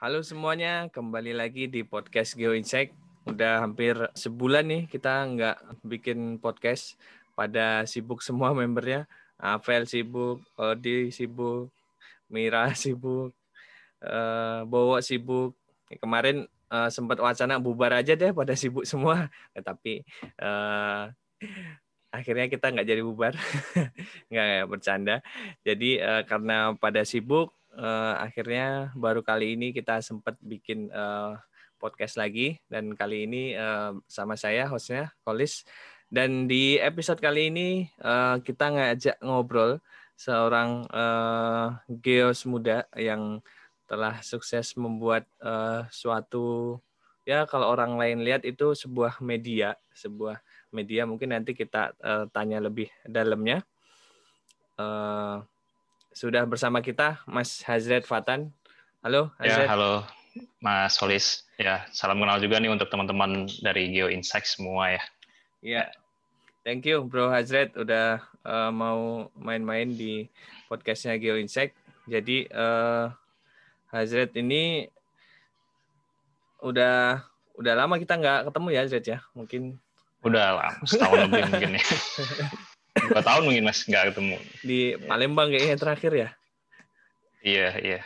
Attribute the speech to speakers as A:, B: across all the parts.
A: Halo semuanya, kembali lagi di podcast Geo Insight. Udah hampir sebulan nih kita nggak bikin podcast. Pada sibuk semua membernya. Avel sibuk, Odi sibuk, Mira sibuk, uh, Bowo sibuk. Kemarin uh, sempat wacana bubar aja deh pada sibuk semua. Eh, tapi akhirnya kita nggak jadi bubar, nggak bercanda. Jadi uh, karena pada sibuk, uh, akhirnya baru kali ini kita sempat bikin uh, podcast lagi. Dan kali ini uh, sama saya hostnya Kolis. Dan di episode kali ini uh, kita ngajak ngobrol seorang uh, geos muda yang telah sukses membuat uh, suatu ya kalau orang lain lihat itu sebuah media, sebuah media mungkin nanti kita uh, tanya lebih dalamnya. Uh, sudah bersama kita Mas Hazret Fatan. Halo,
B: ya, Hazret. Ya, halo Mas Solis. Ya, salam kenal juga nih untuk teman-teman dari Geo Insight semua ya.
A: Iya. Thank you Bro Hazret udah uh, mau main-main di podcastnya Geo Insight. Jadi uh, Hazret ini udah udah lama kita nggak ketemu ya Hazret ya. Mungkin
B: udah lama setahun lebih mungkin ya. Dua tahun mungkin mas nggak ketemu.
A: Di Palembang kayaknya terakhir ya.
B: Iya iya.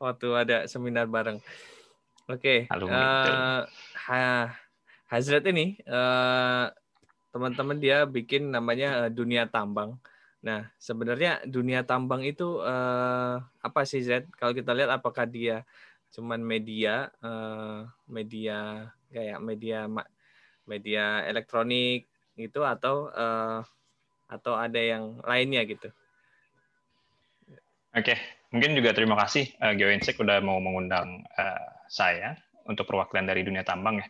A: Waktu ada seminar bareng. Oke. Okay. Uh, ha, Hazret ini uh, teman-teman dia bikin namanya uh, dunia tambang. Nah sebenarnya dunia tambang itu uh, apa sih Z? Kalau kita lihat apakah dia cuman media uh, media kayak media media elektronik gitu atau uh, atau ada yang lainnya gitu.
B: Oke, mungkin juga terima kasih uh, GeoInsect udah mau mengundang uh, saya untuk perwakilan dari dunia tambang ya.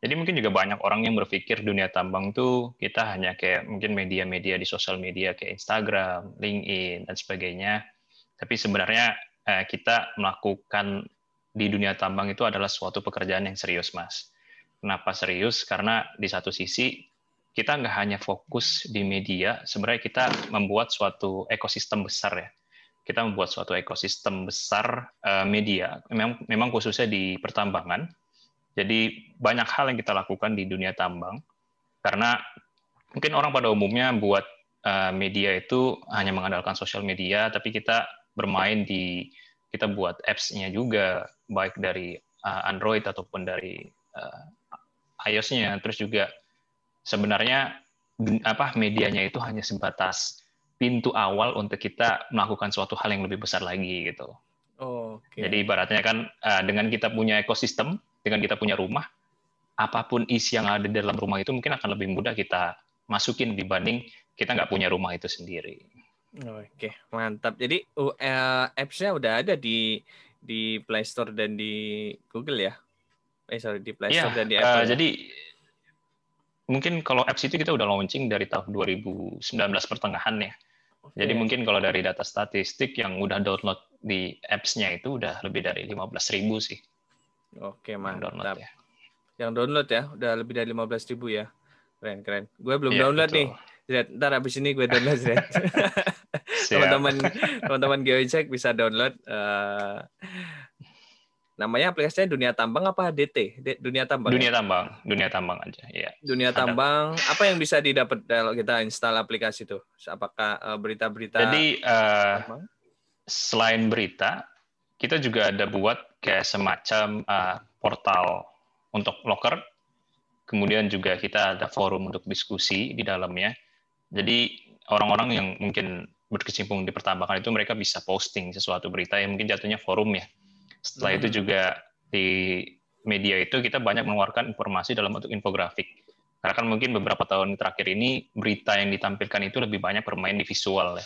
B: Jadi mungkin juga banyak orang yang berpikir dunia tambang tuh kita hanya kayak mungkin media-media di sosial media kayak Instagram, LinkedIn dan sebagainya. Tapi sebenarnya uh, kita melakukan di dunia tambang itu adalah suatu pekerjaan yang serius, Mas. Kenapa serius? Karena di satu sisi kita nggak hanya fokus di media, sebenarnya kita membuat suatu ekosistem besar ya. Kita membuat suatu ekosistem besar uh, media, memang, memang khususnya di pertambangan. Jadi banyak hal yang kita lakukan di dunia tambang, karena mungkin orang pada umumnya buat uh, media itu hanya mengandalkan sosial media, tapi kita bermain di kita buat apps-nya juga, baik dari uh, Android ataupun dari iOS-nya, terus juga sebenarnya apa medianya itu hanya sebatas pintu awal untuk kita melakukan suatu hal yang lebih besar lagi gitu. Oh, okay. Jadi ibaratnya kan uh, dengan kita punya ekosistem, dengan kita punya rumah, apa pun isi yang ada di dalam rumah itu mungkin akan lebih mudah kita masukin dibanding kita nggak punya rumah itu sendiri.
A: Oke, mantap. Jadi uh, apps-nya udah ada di di Play Store dan di Google ya? Eh sorry di Play Store ya, dan di Apple. Uh,
B: ya? Jadi mungkin kalau apps itu kita udah launching dari tahun 2019 pertengahan ya. Okay. Jadi mungkin kalau dari data statistik yang udah download di apps-nya itu udah lebih dari 15 ribu sih.
A: Oke, mantap. Download ya. Yang download ya, udah lebih dari 15 ribu ya. Keren, keren. Gue belum yeah, download betul. nih. Ntar abis ini gue download Zed. teman-teman teman-teman GeoInsight bisa download uh, namanya aplikasinya dunia tambang apa DT dunia tambang
B: dunia ya? tambang dunia tambang aja ya
A: dunia Ada. tambang apa yang bisa didapat kalau kita install aplikasi itu? Apakah eh, berita-berita
B: jadi uh, selain berita kita juga ada buat kayak semacam uh, portal untuk locker. Kemudian juga kita ada forum untuk diskusi di dalamnya. Jadi orang-orang yang mungkin berkecimpung di pertambangan itu mereka bisa posting sesuatu berita yang mungkin jatuhnya forum ya setelah hmm. itu juga di media itu kita banyak mengeluarkan informasi dalam bentuk infografik. Karena kan mungkin beberapa tahun terakhir ini berita yang ditampilkan itu lebih banyak bermain di visual ya.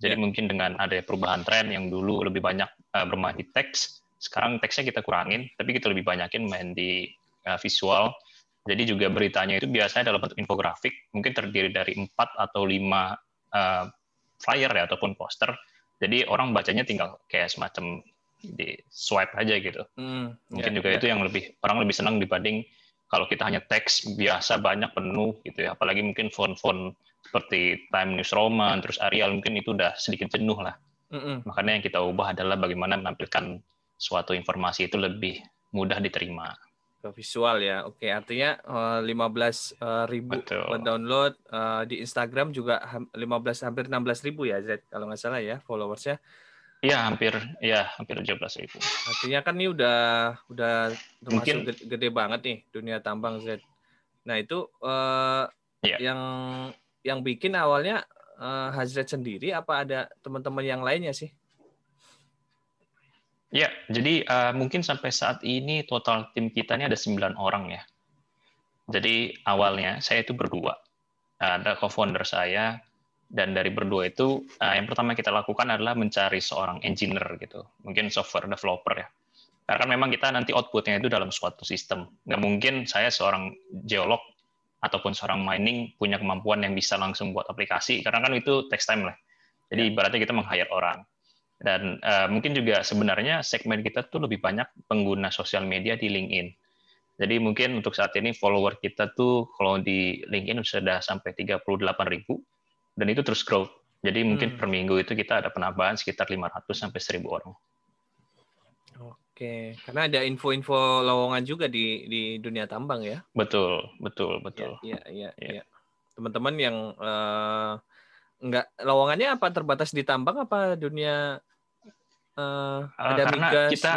B: Jadi yeah. mungkin dengan ada perubahan tren yang dulu lebih banyak uh, bermain di teks, sekarang teksnya kita kurangin, tapi kita lebih banyakin main di uh, visual. Jadi juga beritanya itu biasanya dalam bentuk infografik, mungkin terdiri dari empat atau lima uh, flyer ya ataupun poster. Jadi orang bacanya tinggal kayak semacam di swipe aja gitu. Hmm, Mungkin ya, juga ya. itu yang lebih orang lebih senang dibanding kalau kita hanya teks biasa banyak penuh gitu ya. Apalagi mungkin font-font seperti Time News Roman, terus Arial mungkin itu udah sedikit jenuh lah. Mm -mm. Makanya yang kita ubah adalah bagaimana menampilkan suatu informasi itu lebih mudah diterima.
A: Ke visual ya, oke. Artinya uh, 15 uh, ribu download uh, di Instagram juga 15 hampir 16 ribu ya Z kalau nggak salah ya followersnya.
B: Iya hampir ya hampir 17 ribu.
A: Artinya kan ini udah udah termasuk Mungkin, gede, gede banget nih dunia tambang Z. Nah itu uh, ya. yang yang bikin awalnya uh, Hazret sendiri apa ada teman-teman yang lainnya sih?
B: Ya, jadi uh, mungkin sampai saat ini total tim kita ini ada 9 orang ya. Jadi awalnya saya itu berdua. Ada co-founder saya, dan dari berdua itu uh, yang pertama kita lakukan adalah mencari seorang engineer gitu. Mungkin software developer ya. Karena kan memang kita nanti outputnya itu dalam suatu sistem. Nggak mungkin saya seorang geolog ataupun seorang mining punya kemampuan yang bisa langsung buat aplikasi karena kan itu text time lah. Jadi ya. ibaratnya kita meng-hire orang. Dan uh, mungkin juga sebenarnya segmen kita tuh lebih banyak pengguna sosial media di LinkedIn. Jadi mungkin untuk saat ini follower kita tuh kalau di LinkedIn sudah sampai 38 ribu dan itu terus growth. Jadi mungkin hmm. per minggu itu kita ada penambahan sekitar 500 sampai 1000 orang.
A: Oke, karena ada info-info lowongan juga di di dunia tambang ya.
B: Betul, betul, betul.
A: Iya, iya, iya. Ya. Teman-teman yang uh, enggak lowongannya apa terbatas di tambang apa dunia uh, ada
B: karena migas? kita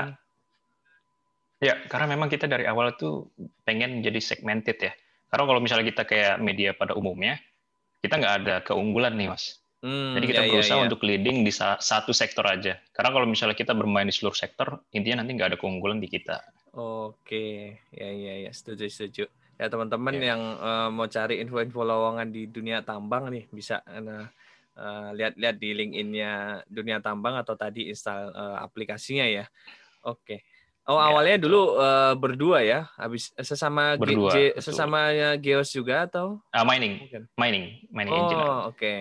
B: Ya, karena memang kita dari awal itu pengen jadi segmented ya. Karena kalau misalnya kita kayak media pada umumnya, kita nggak ada keunggulan nih mas. Hmm, Jadi kita ya, ya berusaha ya, ya. untuk leading di satu sektor aja. Karena kalau misalnya kita bermain di seluruh sektor, intinya nanti nggak ada keunggulan di kita.
A: Oke, ya ya ya, setuju setuju. Ya teman-teman ya. yang uh, mau cari info-info lowongan di dunia tambang nih bisa uh, lihat-lihat di LinkedIn-nya dunia tambang atau tadi install uh, aplikasinya ya. Oke. Oh ya, awalnya betul. dulu uh, berdua ya, habis eh, sesama berdua, G, sesama Geos juga atau?
B: Uh, mining, Mungkin. mining, mining
A: oh, engineer. Oh oke. Okay.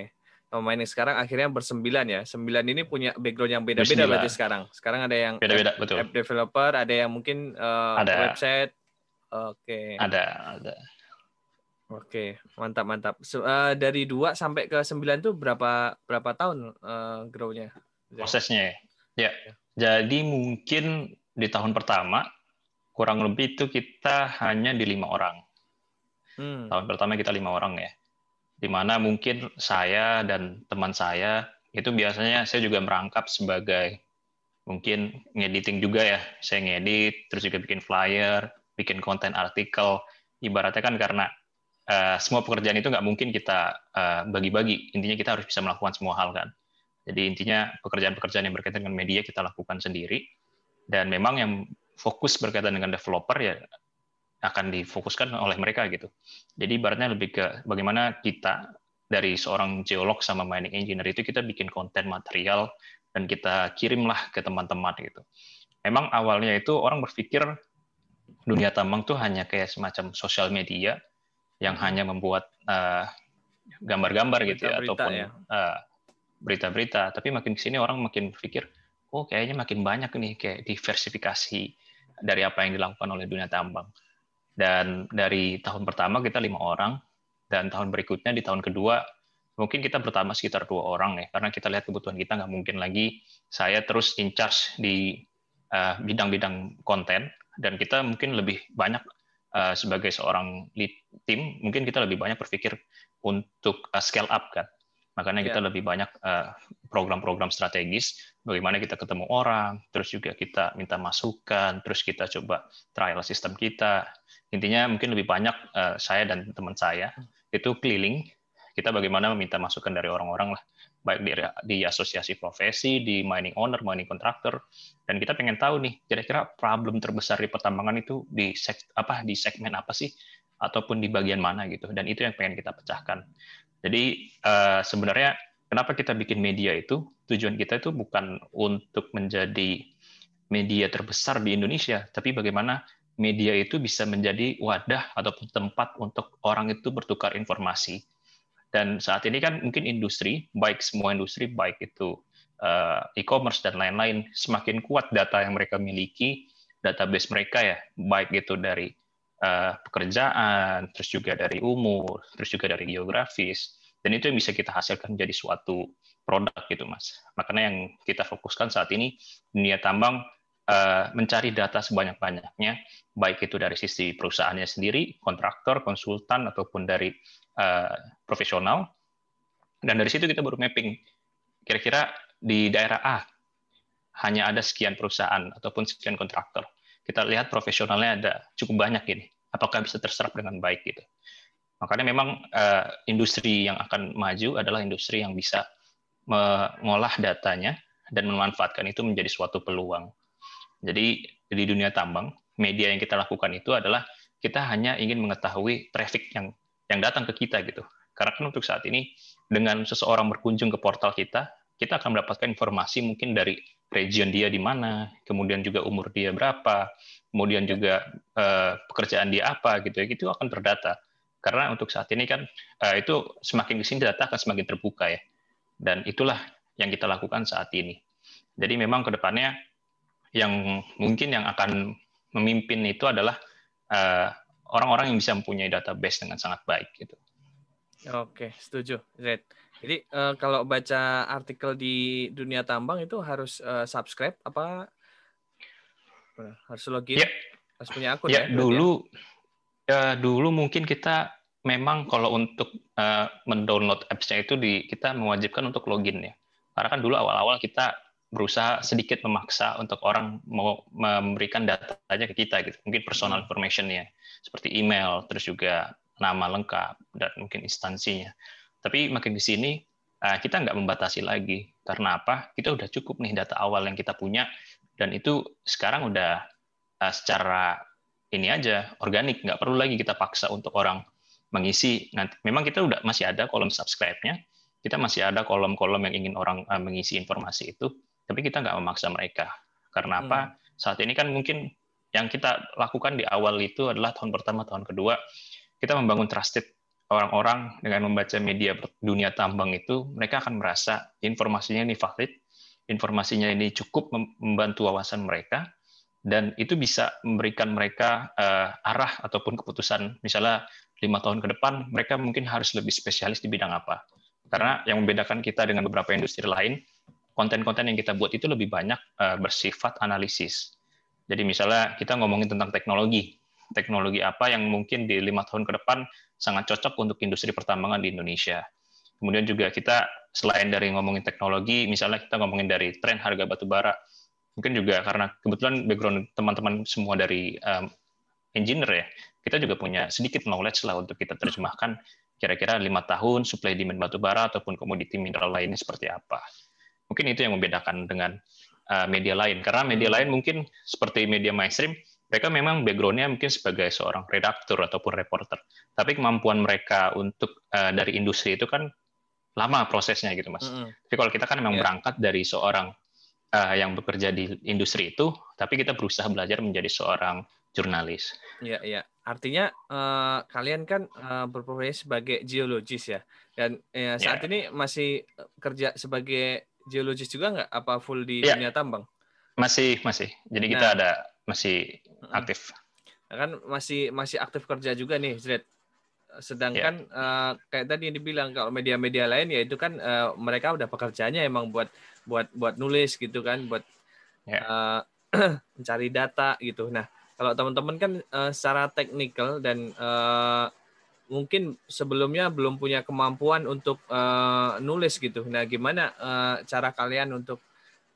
A: Oh, mining sekarang akhirnya bersembilan ya. Sembilan ini punya background yang beda-beda berarti sekarang. Sekarang ada yang
B: beda-beda betul.
A: App developer, ada yang mungkin uh, ada. website. Oke. Okay.
B: Ada, ada.
A: Oke, mantap mantap. So, uh, dari dua sampai ke sembilan tuh berapa berapa tahun uh, grow-nya?
B: Prosesnya ya. ya. Jadi mungkin di tahun pertama kurang lebih itu kita hanya di lima orang. Hmm. Tahun pertama kita lima orang ya. Di mana mungkin saya dan teman saya itu biasanya saya juga merangkap sebagai mungkin ngediting juga ya. Saya ngedit, terus juga bikin flyer, bikin konten artikel. Ibaratnya kan karena uh, semua pekerjaan itu nggak mungkin kita uh, bagi-bagi. Intinya kita harus bisa melakukan semua hal kan. Jadi intinya pekerjaan-pekerjaan yang berkaitan dengan media kita lakukan sendiri dan memang yang fokus berkaitan dengan developer ya akan difokuskan oleh mereka gitu. Jadi ibaratnya lebih ke bagaimana kita dari seorang geolog sama mining engineer itu kita bikin konten material dan kita kirimlah ke teman-teman gitu. Memang awalnya itu orang berpikir dunia tambang tuh hanya kayak semacam sosial media yang hanya membuat uh, gambar-gambar gitu ya ataupun ya. Uh, berita-berita. Tapi makin ke sini orang makin berpikir oh kayaknya makin banyak nih kayak diversifikasi dari apa yang dilakukan oleh dunia tambang. Dan dari tahun pertama kita lima orang, dan tahun berikutnya di tahun kedua mungkin kita bertambah sekitar dua orang ya, karena kita lihat kebutuhan kita nggak mungkin lagi saya terus in charge di eh, bidang-bidang uh, konten, dan kita mungkin lebih banyak uh, sebagai seorang lead tim, mungkin kita lebih banyak berpikir untuk uh, scale up kan. Makanya kita yeah. lebih banyak program-program strategis bagaimana kita ketemu orang, terus juga kita minta masukan, terus kita coba trial sistem kita. Intinya mungkin lebih banyak uh, saya dan teman saya itu keliling, kita bagaimana meminta masukan dari orang-orang lah, baik di, di asosiasi profesi, di mining owner, mining contractor, dan kita pengen tahu nih, kira-kira problem terbesar di pertambangan itu di seg, apa di segmen apa sih, ataupun di bagian mana gitu, dan itu yang pengen kita pecahkan. Jadi uh, sebenarnya Kenapa kita bikin media itu? Tujuan kita itu bukan untuk menjadi media terbesar di Indonesia, tapi bagaimana media itu bisa menjadi wadah ataupun tempat untuk orang itu bertukar informasi. Dan saat ini kan mungkin industri, baik semua industri, baik itu uh, e-commerce dan lain-lain, semakin kuat data yang mereka miliki, database mereka ya, baik itu dari uh, pekerjaan, terus juga dari umur, terus juga dari geografis, dan itu yang bisa kita hasilkan menjadi suatu produk gitu mas makanya yang kita fokuskan saat ini dunia tambang uh, mencari data sebanyak-banyaknya, baik itu dari sisi perusahaannya sendiri, kontraktor, konsultan, ataupun dari uh, profesional. Dan dari situ kita baru mapping. Kira-kira di daerah A hanya ada sekian perusahaan ataupun sekian kontraktor. Kita lihat profesionalnya ada cukup banyak ini. Apakah bisa terserap dengan baik gitu. Makanya memang uh, industri yang akan maju adalah industri yang bisa mengolah datanya dan memanfaatkan itu menjadi suatu peluang. Jadi di dunia tambang, media yang kita lakukan itu adalah kita hanya ingin mengetahui traffic yang yang datang ke kita gitu. Karena kan untuk saat ini dengan seseorang berkunjung ke portal kita, kita akan mendapatkan informasi mungkin dari region dia di mana, kemudian juga umur dia berapa, kemudian juga uh, pekerjaan dia apa gitu ya, itu akan terdata. Karena untuk saat ini kan uh, itu semakin di sini data akan semakin terbuka ya. Dan itulah yang kita lakukan saat ini. Jadi memang ke depannya yang mungkin yang akan memimpin itu adalah eh, orang-orang yang bisa mempunyai database dengan sangat baik gitu.
A: Oke, setuju, Z. Jadi uh, kalau baca artikel di dunia tambang itu harus uh, subscribe apa harus login?
B: Ya.
A: Harus punya akun
B: ya? Ya, dulu ya dulu mungkin kita memang kalau untuk uh, mendownload apps-nya itu di kita mewajibkan untuk login ya. Karena kan dulu awal-awal kita berusaha sedikit memaksa untuk orang mau memberikan datanya ke kita gitu. Mungkin personal hmm. information-nya seperti email, terus juga nama lengkap dan mungkin instansinya. Tapi makin di sini uh, kita nggak membatasi lagi. Karena apa? Kita udah cukup nih data awal yang kita punya dan itu sekarang udah uh, secara ini aja organik, nggak perlu lagi kita paksa untuk orang mengisi. Nanti memang kita udah masih ada kolom subscribe-nya, kita masih ada kolom-kolom yang ingin orang uh, mengisi informasi itu, tapi kita nggak memaksa mereka. Karena apa? Hmm. Saat ini kan mungkin yang kita lakukan di awal itu adalah tahun pertama, tahun kedua, kita membangun trusted orang-orang dengan membaca media dunia tambang itu, mereka akan merasa informasinya ini valid, informasinya ini cukup membantu wawasan mereka, dan itu bisa memberikan mereka uh, arah ataupun keputusan. Misalnya lima tahun ke depan mereka mungkin harus lebih spesialis di bidang apa. Karena yang membedakan kita dengan beberapa industri lain konten-konten yang kita buat itu lebih banyak uh, bersifat analisis. Jadi misalnya kita ngomongin tentang teknologi teknologi apa yang mungkin di lima tahun ke depan sangat cocok untuk industri pertambangan di Indonesia kemudian juga kita selain dari ngomongin teknologi misalnya kita ngomongin dari tren harga batu bara mungkin juga karena kebetulan background teman-teman semua dari um, engineer ya, kita juga punya sedikit knowledge lah untuk kita terjemahkan kira-kira lima tahun supply demand batu bara ataupun komoditi mineral lainnya seperti apa. Mungkin itu yang membedakan dengan uh, media lain. Karena media lain mungkin seperti media mainstream, mereka memang backgroundnya mungkin sebagai seorang redaktur ataupun reporter. Tapi kemampuan mereka untuk uh, dari industri itu kan lama prosesnya gitu mas. Mm -hmm. Tapi kalau kita kan memang yeah. berangkat dari seorang uh, yang bekerja di industri itu, tapi kita berusaha belajar menjadi seorang jurnalis.
A: Iya, iya. Artinya uh, kalian kan uh, berprofesi sebagai geologis ya, dan ya, saat ya. ini masih kerja sebagai geologis juga nggak? Apa full di ya. dunia tambang?
B: Masih, masih. Jadi nah, kita ada masih aktif.
A: Kan masih masih aktif kerja juga nih, Zred. Sedangkan ya. uh, kayak tadi yang dibilang kalau media-media lain ya itu kan uh, mereka udah pekerjaannya emang buat buat buat nulis gitu kan buat yeah. Ya. uh, mencari data gitu nah kalau teman-teman kan uh, secara teknikal dan uh, mungkin sebelumnya belum punya kemampuan untuk uh, nulis gitu nah gimana uh, cara kalian untuk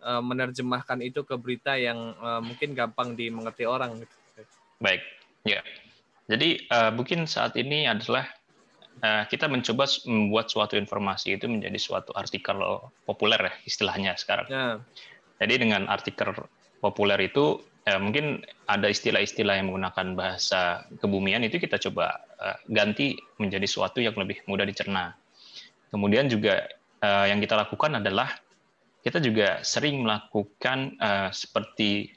A: uh, menerjemahkan itu ke berita yang uh, mungkin gampang dimengerti orang gitu
B: baik ya jadi uh, mungkin saat ini adalah Eh, kita mencoba membuat suatu informasi itu menjadi suatu artikel populer ya istilahnya sekarang. Ya. Jadi dengan artikel populer itu mungkin ada istilah-istilah yang menggunakan bahasa kebumian itu kita coba ganti menjadi suatu yang lebih mudah dicerna. Kemudian juga yang kita lakukan adalah kita juga sering melakukan uh, seperti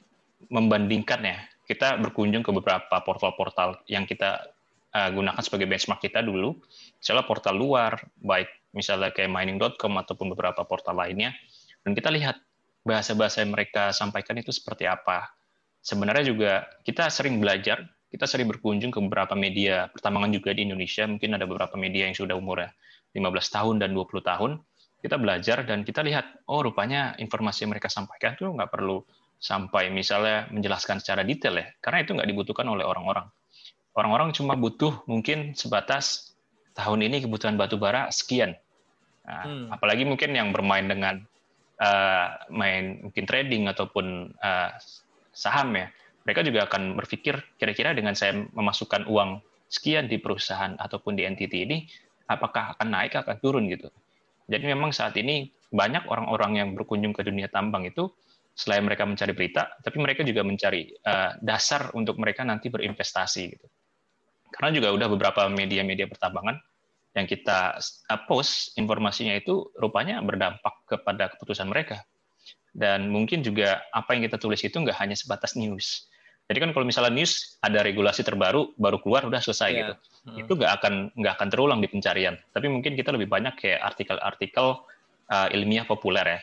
B: membandingkan ya. Kita berkunjung ke beberapa portal-portal yang kita uh, gunakan sebagai benchmark kita dulu. Misalnya portal luar, baik misalnya kayak mining.com ataupun beberapa portal lainnya, dan kita lihat bahasa-bahasa yang mereka sampaikan itu seperti apa. Sebenarnya juga kita sering belajar, kita sering berkunjung ke beberapa media pertambangan juga di Indonesia, mungkin ada beberapa media yang sudah umurnya 15 tahun dan 20 tahun, kita belajar dan kita lihat, oh rupanya informasi yang mereka sampaikan itu nggak perlu sampai misalnya menjelaskan secara detail ya, karena itu nggak dibutuhkan oleh orang-orang. Orang-orang cuma butuh mungkin sebatas tahun ini kebutuhan batu bara sekian. Nah, hmm. Apalagi mungkin yang bermain dengan uh, main mungkin trading ataupun uh, saham ya, mereka juga akan berpikir kira-kira dengan saya memasukkan uang sekian di perusahaan ataupun di entity ini, apakah akan naik akan turun gitu. Jadi memang saat ini banyak orang-orang yang berkunjung ke dunia tambang itu selain mereka mencari berita, tapi mereka juga mencari uh, dasar untuk mereka nanti berinvestasi gitu. Karena juga udah beberapa media-media pertambangan yang kita post informasinya itu rupanya berdampak kepada keputusan mereka. Dan mungkin juga apa yang kita tulis itu nggak hanya sebatas news. Jadi kan kalau misalnya news ada regulasi terbaru baru keluar udah selesai yeah. gitu. Hmm. Itu nggak akan nggak akan terulang di pencarian. Tapi mungkin kita lebih banyak kayak artikel-artikel uh, ilmiah populer ya.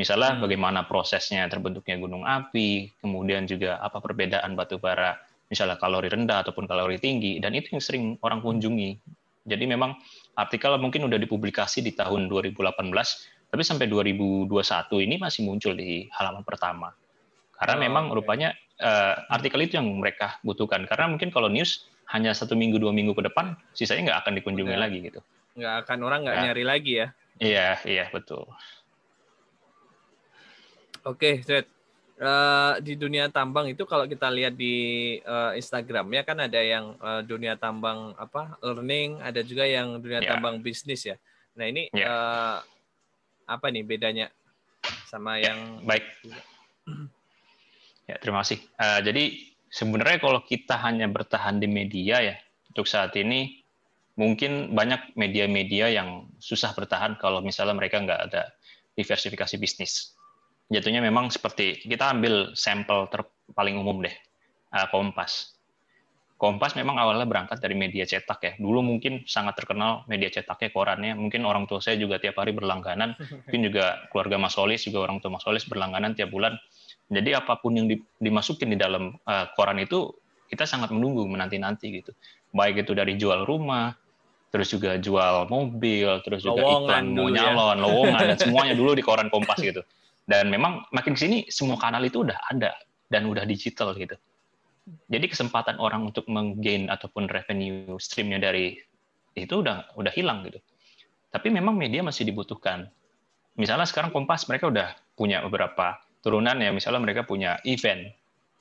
B: Misalnya hmm. bagaimana prosesnya terbentuknya gunung api, kemudian juga apa perbedaan batu bara, misalnya kalori rendah ataupun kalori tinggi, dan itu yang sering orang kunjungi. Jadi memang artikel mungkin udah dipublikasi di tahun 2018, tapi sampai 2021 ini masih muncul di halaman pertama. Karena oh, memang okay. rupanya uh, artikel itu yang mereka butuhkan. Karena mungkin kalau news hanya satu minggu dua minggu ke depan, sisanya nggak akan dikunjungi Udah. lagi gitu.
A: Nggak akan orang nggak ya. nyari lagi ya.
B: Iya, iya betul.
A: Oke, okay, Uh, eh, di dunia tambang itu kalau kita lihat di uh, Instagram ya kan ada yang uh, dunia tambang apa learning, ada juga yang dunia yeah. tambang bisnis ya. Nah ini yeah. Ya. uh, apa nih bedanya sama yeah, yang
B: baik? Ya terima kasih. Uh, jadi sebenarnya kalau kita hanya bertahan di media ya untuk saat ini mungkin banyak media-media yang susah bertahan kalau misalnya mereka nggak ada diversifikasi bisnis. Jatuhnya memang seperti kita ambil sampel ter paling umum deh, uh, Kompas. Kompas memang awalnya berangkat dari media cetak ya. Dulu mungkin sangat terkenal media cetaknya, korannya. Mungkin orang tua saya juga tiap hari berlangganan. Mungkin juga keluarga Mas Solis, juga orang tua Mas Solis berlangganan tiap bulan. Jadi apa pun yang dimasukin di dalam uh, koran itu, kita sangat menunggu, menanti-nanti gitu. Baik itu dari jual rumah, terus juga jual mobil, terus juga lowongan iklan mau ya. nyalon, ya. lowongan dan semuanya dulu di koran Kompas gitu. Dan memang makin sini semua kanal itu udah ada dan udah digital gitu. Jadi kesempatan orang untuk menggain ataupun revenue streamnya dari itu udah udah hilang gitu. Tapi memang media masih dibutuhkan. Misalnya sekarang Kompas mereka udah punya beberapa turunan ya, misalnya mereka punya event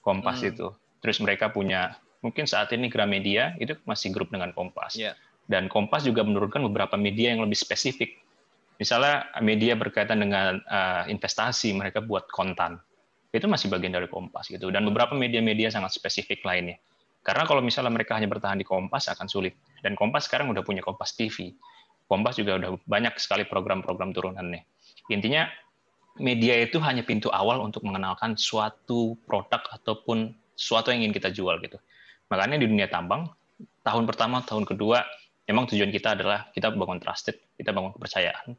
B: Kompas hmm. itu. Terus mereka punya mungkin saat ini Gramedia itu masih grup dengan Kompas. Yeah dan Kompas juga menurunkan beberapa media yang lebih spesifik. Misalnya media berkaitan dengan uh, investasi, mereka buat kontan. Itu masih bagian dari Kompas gitu. Dan beberapa media-media sangat spesifik lainnya. Karena kalau misalnya mereka hanya bertahan di Kompas akan sulit. Dan Kompas sekarang udah punya Kompas TV. Kompas juga udah banyak sekali program-program turunannya. Intinya media itu hanya pintu awal untuk mengenalkan suatu produk ataupun suatu yang ingin kita jual gitu. Makanya di dunia tambang tahun pertama, tahun kedua memang tujuan kita adalah kita bangun trusted, kita bangun kepercayaan.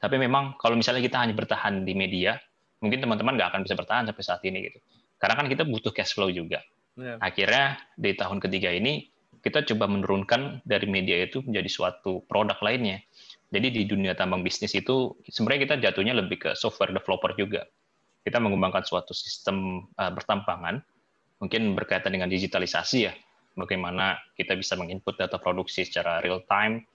B: Tapi memang kalau misalnya kita hanya bertahan di media, mungkin teman-teman nggak akan bisa bertahan sampai saat ini gitu. Karena kan kita butuh cash flow juga. Yeah. Akhirnya di tahun ketiga ini kita coba menurunkan dari media itu menjadi suatu produk lainnya. Jadi di dunia tambang bisnis itu sebenarnya kita jatuhnya lebih ke software developer juga. Kita mengembangkan suatu sistem uh, bertambangan, mungkin berkaitan dengan digitalisasi ya, bagaimana kita bisa menginput data produksi secara real time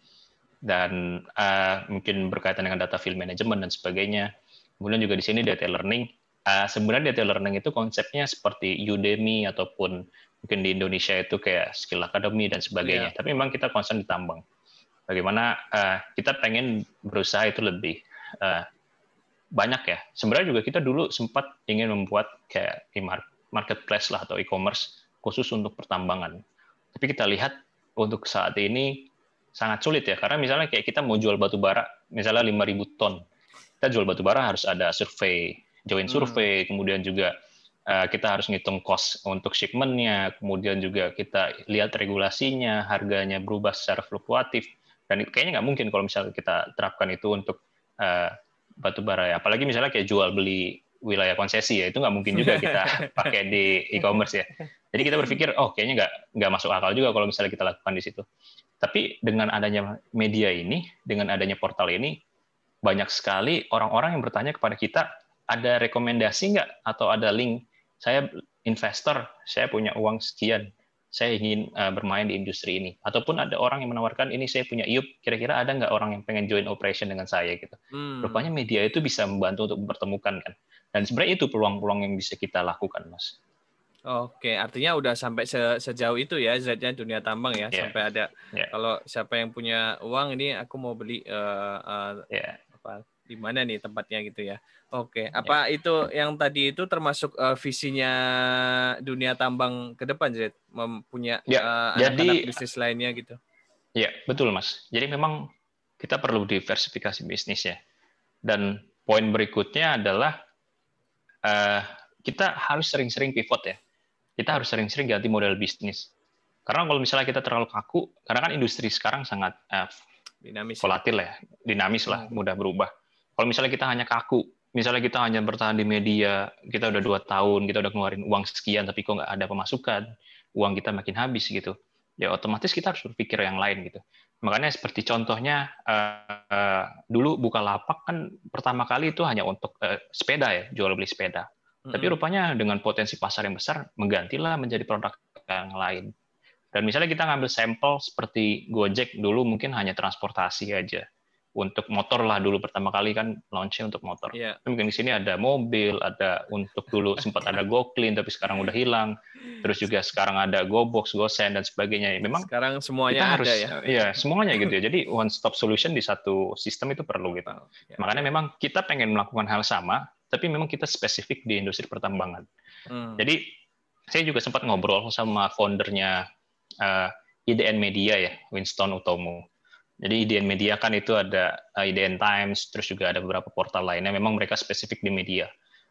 B: dan uh, mungkin berkaitan dengan data field management dan sebagainya. Kemudian juga di sini data learning. Uh, sebenarnya data learning itu konsepnya seperti Udemy ataupun mungkin di Indonesia itu kayak Skill Academy dan sebagainya. Yeah. Tapi memang kita concern di tambang. Bagaimana uh, kita pengen berusaha itu lebih uh, banyak ya. Sebenarnya juga kita dulu sempat ingin membuat kayak marketplace lah atau e-commerce khusus untuk pertambangan. Tapi kita lihat untuk saat ini sangat sulit ya, karena misalnya kayak kita mau jual batu bara, misalnya 5.000 ton, kita jual batu bara harus ada survei, join hmm. survei, hmm. kemudian juga uh, kita harus ngitung cost untuk shipmentnya, kemudian juga kita lihat regulasinya, harganya berubah secara fluktuatif, dan kayaknya nggak mungkin kalau misalnya kita terapkan itu untuk uh, batu bara ya, apalagi misalnya kayak jual beli wilayah konsesi ya itu nggak mungkin juga kita pakai di e-commerce ya. Jadi kita berpikir oh kayaknya nggak nggak masuk akal juga kalau misalnya kita lakukan di situ. Tapi dengan adanya media ini, dengan adanya portal ini, banyak sekali orang-orang yang bertanya kepada kita ada rekomendasi nggak atau ada link saya investor, saya punya uang sekian, saya ingin uh, bermain di industri ini. Ataupun ada orang yang menawarkan ini saya punya IUP, kira-kira ada nggak orang yang pengen join operation dengan saya gitu. Hmm. Rupanya media itu bisa membantu untuk mempertemukan kan. Dan sebenarnya itu peluang-peluang yang bisa kita lakukan, Mas.
A: Oke, artinya udah sampai se sejauh itu ya Z-nya dunia tambang ya, yeah. sampai ada yeah. kalau siapa yang punya uang ini aku mau beli uh, uh, yeah. Apa di mana nih tempatnya gitu ya. Oke, apa yeah. itu yang tadi itu termasuk uh, visinya dunia tambang ke depan Z mempunyya yeah. uh, jadi bisnis lainnya gitu.
B: Ya, betul Mas. Jadi memang kita perlu diversifikasi bisnis ya. Dan poin berikutnya adalah uh, kita harus sering-sering pivot ya kita harus sering-sering ganti model bisnis. Karena kalau misalnya kita terlalu kaku, karena kan industri sekarang sangat uh, dinamis, volatil ya, dinamis lah, hmm. mudah berubah. Kalau misalnya kita hanya kaku, misalnya kita hanya bertahan di media, kita udah dua tahun, kita udah ngeluarin uang sekian, tapi kok nggak ada pemasukan, uang kita makin habis gitu, ya otomatis kita harus berpikir yang lain gitu. Makanya seperti contohnya uh, uh, dulu buka lapak kan pertama kali itu hanya untuk uh, sepeda ya, jual beli sepeda. Tapi rupanya dengan potensi pasar yang besar menggantilah menjadi produk yang lain. Dan misalnya kita ngambil sampel seperti Gojek dulu mungkin hanya transportasi aja. Untuk motor lah dulu pertama kali kan launching untuk motor. Yeah. Mungkin di sini ada mobil, ada untuk dulu sempat ada GoClean tapi sekarang udah hilang. Terus juga sekarang ada GoBox, GoSend dan sebagainya. Memang
A: sekarang semuanya
B: harus, ya. Iya, semuanya gitu ya. Jadi one stop solution di satu sistem itu perlu gitu. Oh, yeah. Makanya memang kita pengen melakukan hal sama tapi memang kita spesifik di industri pertambangan. Hmm. Jadi saya juga sempat ngobrol sama foundernya uh, eh, IDN Media ya, Winston Utomo. Jadi IDN Media kan itu ada eh, IDN Times, terus juga ada beberapa portal lainnya. Memang mereka spesifik di media.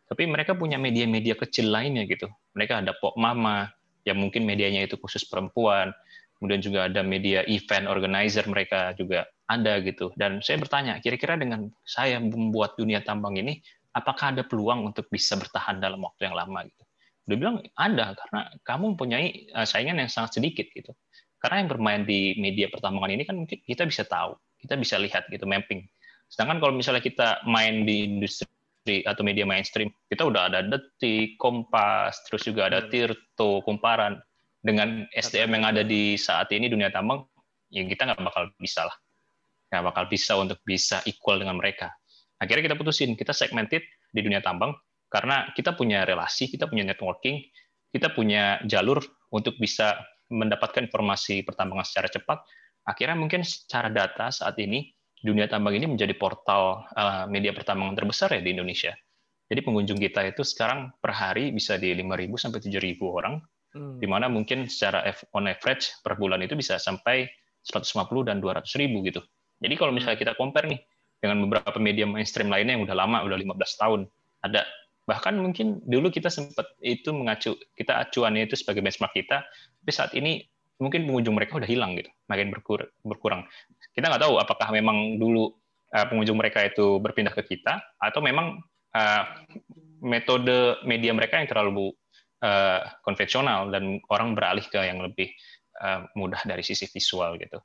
B: Tapi mereka punya media-media kecil lainnya gitu. Mereka ada Pop Mama, yang mungkin medianya itu khusus perempuan. Kemudian juga ada media event organizer mereka juga ada gitu. Dan saya bertanya, kira-kira dengan saya membuat dunia tambang ini, apakah ada peluang untuk bisa bertahan dalam waktu yang lama gitu. Dia bilang ada karena kamu mempunyai eh, saingan yang sangat sedikit gitu. Karena yang bermain di media pertambangan ini kan mungkin kita bisa tahu, kita bisa lihat gitu mapping. Sedangkan kalau misalnya kita main di industri atau media mainstream, kita udah ada Detik, Kompas, terus juga ada hmm. Tirto, Kumparan. Dengan SDM yang ada di saat ini dunia tambang, ya kita nggak bakal bisa lah. Nggak bakal bisa untuk bisa equal dengan mereka. Akhirnya kita putusin, kita segmented di dunia tambang karena kita punya relasi, kita punya networking, kita punya jalur untuk bisa mendapatkan informasi pertambangan secara cepat. Akhirnya mungkin secara data saat ini dunia tambang ini menjadi portal uh, media pertambangan terbesar ya di Indonesia. Jadi pengunjung kita itu sekarang per hari bisa di 5.000 sampai 7.000 orang, hmm. di mana mungkin secara on average per bulan itu bisa sampai 150 dan 200 ribu gitu. Jadi kalau misalnya hmm. kita compare nih, dengan beberapa media mainstream lainnya yang udah lama, udah 15 tahun. Ada bahkan mungkin dulu kita sempat itu mengacu kita acuannya itu sebagai benchmark kita, tapi saat ini mungkin pengunjung mereka udah hilang gitu, makin berkurang. Kita nggak tahu apakah memang dulu uh, pengunjung mereka itu berpindah ke kita atau memang uh, metode media mereka yang terlalu uh, konvensional dan orang beralih ke yang lebih mudah dari sisi visual gitu.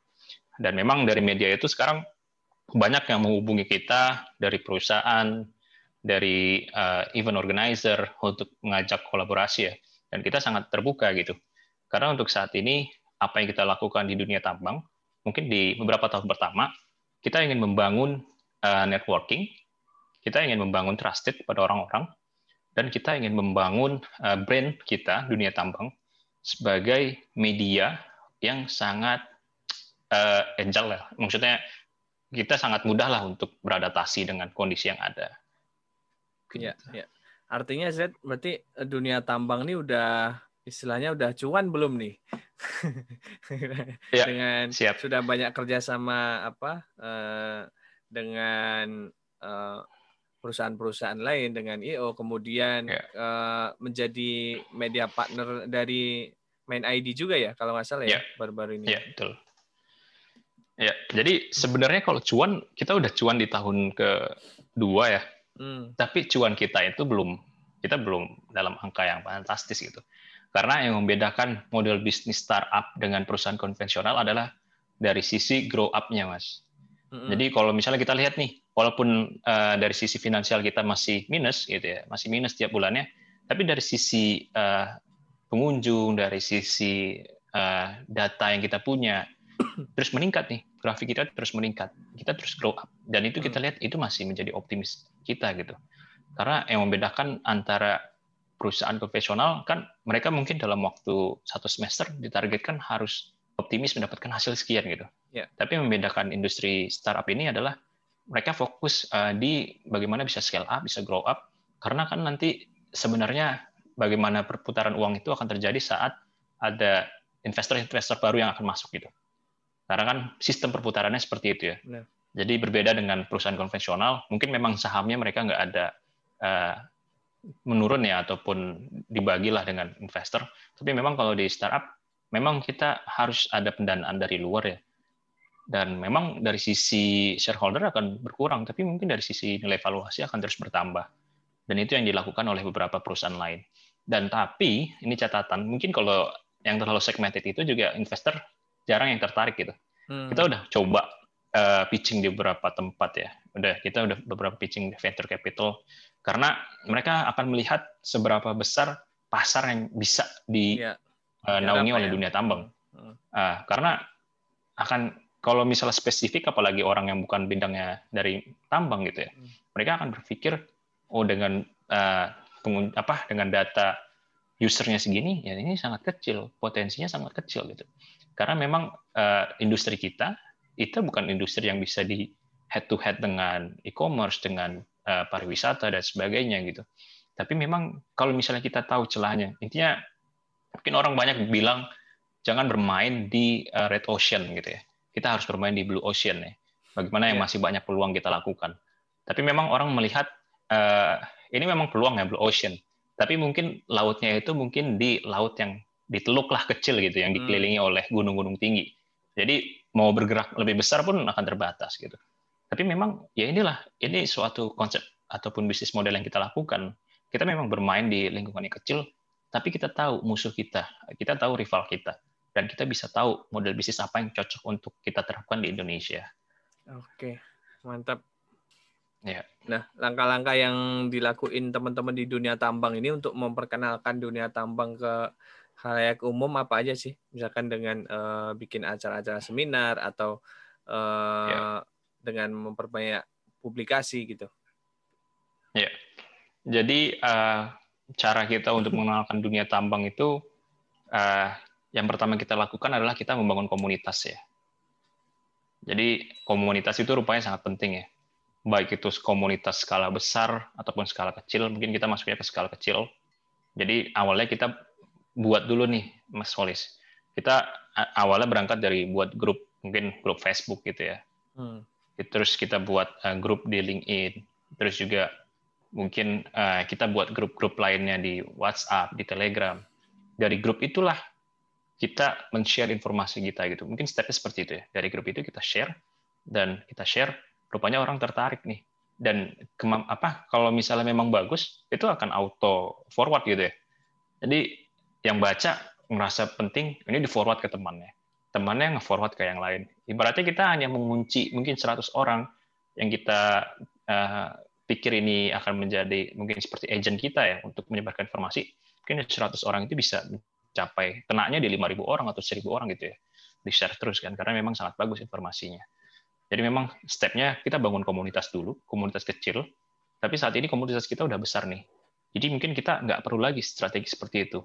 B: Dan memang dari media itu sekarang banyak yang menghubungi kita dari perusahaan, dari uh, event organizer untuk mengajak kolaborasi ya. Dan kita sangat terbuka gitu. Karena untuk saat ini apa yang kita lakukan di dunia tambang, mungkin di beberapa tahun pertama kita ingin membangun uh, networking, kita ingin membangun trusted pada orang-orang, dan kita ingin membangun uh, brand kita dunia tambang sebagai media yang sangat uh, agile ya. Maksudnya kita sangat mudah lah untuk beradaptasi dengan kondisi yang ada.
A: Iya, ya. Artinya Z berarti eh, dunia tambang ini udah istilahnya udah cuan belum nih? ya, dengan siap. sudah banyak kerja sama apa uh, dengan uh, perusahaan-perusahaan lain dengan IO kemudian ya. uh, menjadi media partner dari Main ID juga ya kalau nggak salah ya, ya. baru-baru ini.
B: Iya, betul. Ya, jadi sebenarnya kalau cuan kita udah cuan di tahun kedua ya. Hmm. Tapi cuan kita itu belum kita belum dalam angka yang fantastis gitu. Karena yang membedakan model bisnis startup dengan perusahaan konvensional adalah dari sisi grow up-nya, Mas. Hmm. Jadi kalau misalnya kita lihat nih, walaupun uh, dari sisi finansial kita masih minus gitu ya, masih minus tiap bulannya, Tapi dari sisi uh, pengunjung, dari sisi uh, data yang kita punya, terus meningkat nih, grafik kita terus meningkat, kita terus grow up, dan itu kita hmm. lihat itu masih menjadi optimis kita gitu. Karena yang membedakan antara perusahaan konvensional kan mereka mungkin dalam waktu satu semester ditargetkan harus optimis mendapatkan hasil sekian gitu. Yeah. Tapi membedakan industri startup ini adalah mereka fokus uh, di bagaimana bisa scale up, bisa grow up, karena kan nanti sebenarnya bagaimana perputaran uang itu akan terjadi saat ada investor-investor baru yang akan masuk gitu. Karena kan sistem perputarannya seperti itu ya. Jadi berbeda dengan perusahaan konvensional, mungkin memang sahamnya mereka nggak ada uh, menurun ya ataupun dibagilah dengan investor. Tapi memang kalau di startup, memang kita harus ada pendanaan dari luar ya dan memang dari sisi shareholder akan berkurang, tapi mungkin dari sisi nilai valuasi akan terus bertambah. Dan itu yang dilakukan oleh beberapa perusahaan lain. Dan tapi ini catatan, mungkin kalau yang terlalu segmented itu juga investor jarang yang tertarik gitu. Hmm. Kita udah coba uh, pitching di beberapa tempat ya. Udah kita udah beberapa pitching di venture capital karena mereka akan melihat seberapa besar pasar yang bisa di ya. uh, naungi oleh ya. dunia tambang. Hmm. Uh, karena akan kalau misalnya spesifik apalagi orang yang bukan bidangnya dari tambang gitu ya hmm. mereka akan berpikir oh dengan uh, pengun apa dengan data usernya segini ya ini sangat kecil potensinya sangat kecil gitu karena memang uh, industri kita itu bukan industri yang bisa di head to head dengan e-commerce dengan uh, pariwisata dan sebagainya gitu tapi memang kalau misalnya kita tahu celahnya intinya mungkin orang banyak bilang jangan bermain di uh, red ocean gitu ya kita harus bermain di blue ocean ya. Bagaimana yang iya. masih banyak peluang kita lakukan. Tapi memang orang melihat uh, ini memang peluang ya blue ocean. Tapi mungkin lautnya itu mungkin di laut yang di teluk lah kecil gitu yang hmm. dikelilingi oleh gunung-gunung tinggi. Jadi mau bergerak lebih besar pun akan terbatas gitu. Tapi memang ya inilah ini suatu konsep ataupun bisnis model yang kita lakukan. Kita memang bermain di lingkungan yang kecil, tapi kita tahu musuh kita, kita tahu rival kita dan kita bisa tahu model bisnis apa yang cocok untuk kita terapkan di Indonesia.
A: Oke, mantap. Ya. Nah, langkah-langkah yang dilakuin teman-teman di dunia tambang ini untuk memperkenalkan dunia tambang ke halayak umum apa aja sih? Misalkan dengan uh, bikin acara-acara seminar atau uh, ya. dengan memperbanyak publikasi gitu.
B: Ya. Jadi uh, cara kita untuk mengenalkan dunia tambang itu uh, yang pertama kita lakukan adalah kita membangun komunitas ya. Jadi komunitas itu rupanya sangat penting ya. Baik itu komunitas skala besar ataupun skala kecil, mungkin kita masuknya ke skala kecil. Jadi awalnya kita buat dulu nih, Mas Solis. Kita awalnya berangkat dari buat grup, mungkin grup Facebook gitu ya. Hmm. Terus kita buat uh, grup di LinkedIn. Terus juga mungkin uh, kita buat grup-grup lainnya di WhatsApp, di Telegram. Dari grup itulah kita men-share informasi kita gitu. Mungkin stepnya seperti itu ya. Dari grup itu kita share dan kita share, rupanya orang tertarik nih. Dan apa kalau misalnya memang bagus, itu akan auto forward gitu ya. Jadi yang baca merasa penting, ini di forward ke temannya. Temannya nge-forward ke yang lain. Ibaratnya kita hanya mengunci mungkin 100 orang yang kita uh, pikir ini akan menjadi mungkin seperti agent kita ya untuk menyebarkan informasi. Mungkin 100 orang itu bisa capai kenanya di 5.000 orang atau 1.000 orang gitu ya di share terus kan karena memang sangat bagus informasinya jadi memang stepnya kita bangun komunitas dulu komunitas kecil tapi saat ini komunitas kita udah besar nih jadi mungkin kita nggak perlu lagi strategi seperti itu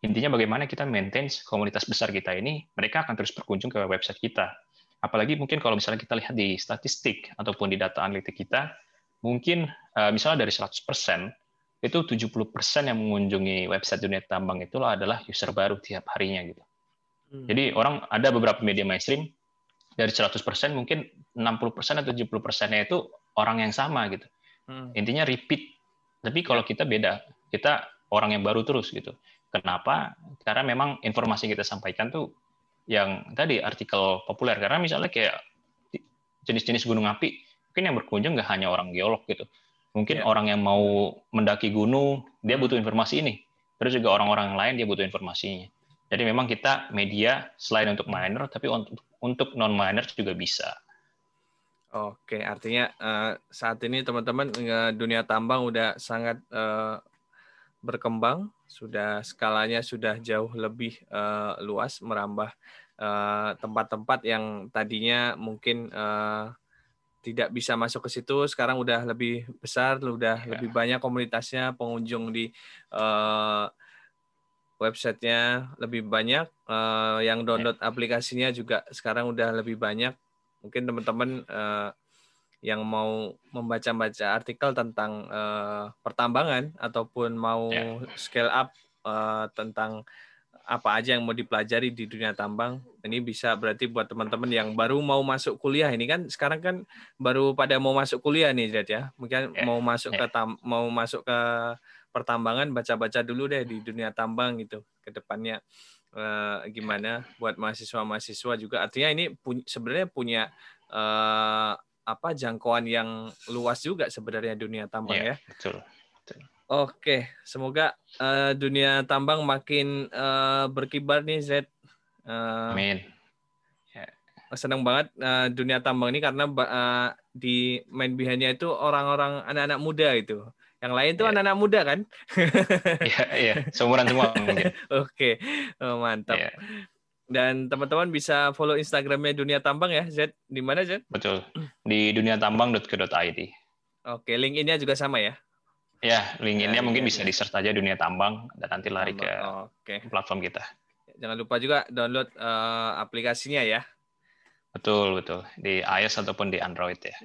B: intinya bagaimana kita maintain komunitas besar kita ini mereka akan terus berkunjung ke website kita apalagi mungkin kalau misalnya kita lihat di statistik ataupun di data analitik kita mungkin eh, misalnya dari 100% itu 70% yang mengunjungi website dunia tambang itu adalah user baru tiap harinya gitu. Hmm. Jadi orang ada beberapa media mainstream dari 100% mungkin 60% atau 70%-nya itu orang yang sama gitu. Hmm. Intinya repeat. Tapi kalau kita beda, kita orang yang baru terus gitu. Kenapa? Karena memang informasi yang kita sampaikan tuh yang tadi artikel populer karena misalnya kayak jenis-jenis gunung api mungkin yang berkunjung nggak hanya orang geolog gitu Mungkin yeah. orang yang mau mendaki gunung, dia butuh informasi ini. Terus juga orang-orang lain dia butuh informasinya. Jadi memang kita media selain untuk miner, tapi untuk untuk non miner juga bisa.
A: Oke, artinya uh, saat ini teman-teman uh, dunia tambang udah sangat uh, berkembang, sudah skalanya sudah jauh lebih uh, luas, merambah tempat-tempat uh, yang tadinya mungkin uh, tidak bisa masuk ke situ, sekarang udah lebih besar, udah yeah. lebih banyak komunitasnya, pengunjung di uh, websitenya lebih banyak, uh, yang download yeah. aplikasinya juga sekarang udah lebih banyak. Mungkin teman-teman uh, yang mau membaca-baca artikel tentang uh, pertambangan ataupun mau yeah. scale up uh, tentang apa aja yang mau dipelajari di dunia tambang ini bisa berarti buat teman-teman yang baru mau masuk kuliah ini kan sekarang kan baru pada mau masuk kuliah nih Zed ya mungkin yeah. mau masuk yeah. ke tam, mau masuk ke pertambangan baca-baca dulu deh di dunia tambang gitu ke depannya uh, gimana buat mahasiswa-mahasiswa juga artinya ini pu sebenarnya punya uh, apa jangkauan yang luas juga sebenarnya dunia tambang yeah, ya.
B: Betul. betul.
A: Oke, semoga uh, dunia tambang makin uh, berkibar nih Z.
B: Uh, Amin.
A: Yeah. Senang banget uh, dunia tambang ini karena uh, di main behind itu orang-orang anak-anak muda itu. Yang lain tuh yeah. anak-anak muda kan?
B: Iya, iya. Seumuran semua
A: Oke, oh, mantap. Yeah. Dan teman-teman bisa follow Instagramnya Dunia Tambang ya, Z. Di mana, Z?
B: Betul. Di duniatambang.co.id.
A: Oke, link ini juga sama ya?
B: Ya, link ini ya, mungkin ya, bisa ya. di search aja Dunia Tambang dan nanti lari ke Oke. platform kita.
A: Jangan lupa juga download uh, aplikasinya ya.
B: Betul, betul. Di iOS ataupun di Android ya.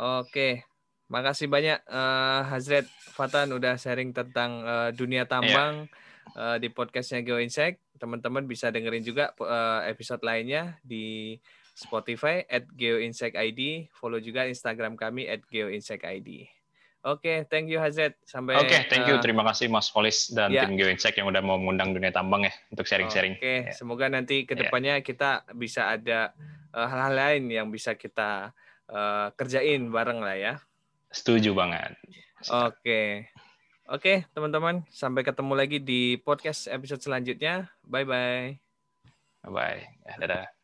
A: Oke. Makasih banyak uh, Hazret Fatan udah sharing tentang uh, dunia tambang ya. uh, di podcastnya GeoInsect teman-teman bisa dengerin juga uh, episode lainnya di Spotify at GeoInsectID. Follow juga Instagram kami at GeoInsectID. Oke, okay, thank you Hazet. Sampai
B: Oke, okay, thank you. Uh, Terima kasih Mas Polis dan yeah. tim GeoInsect yang udah mau mengundang dunia tambang ya untuk sharing-sharing.
A: Oke, okay. yeah. semoga nanti ke depannya yeah. kita bisa ada hal-hal uh, lain yang bisa kita uh, kerjain bareng lah ya.
B: Setuju banget.
A: Oke. Okay. Oke, teman-teman, sampai ketemu lagi di podcast episode selanjutnya. Bye bye.
B: Bye bye. Ya, dadah.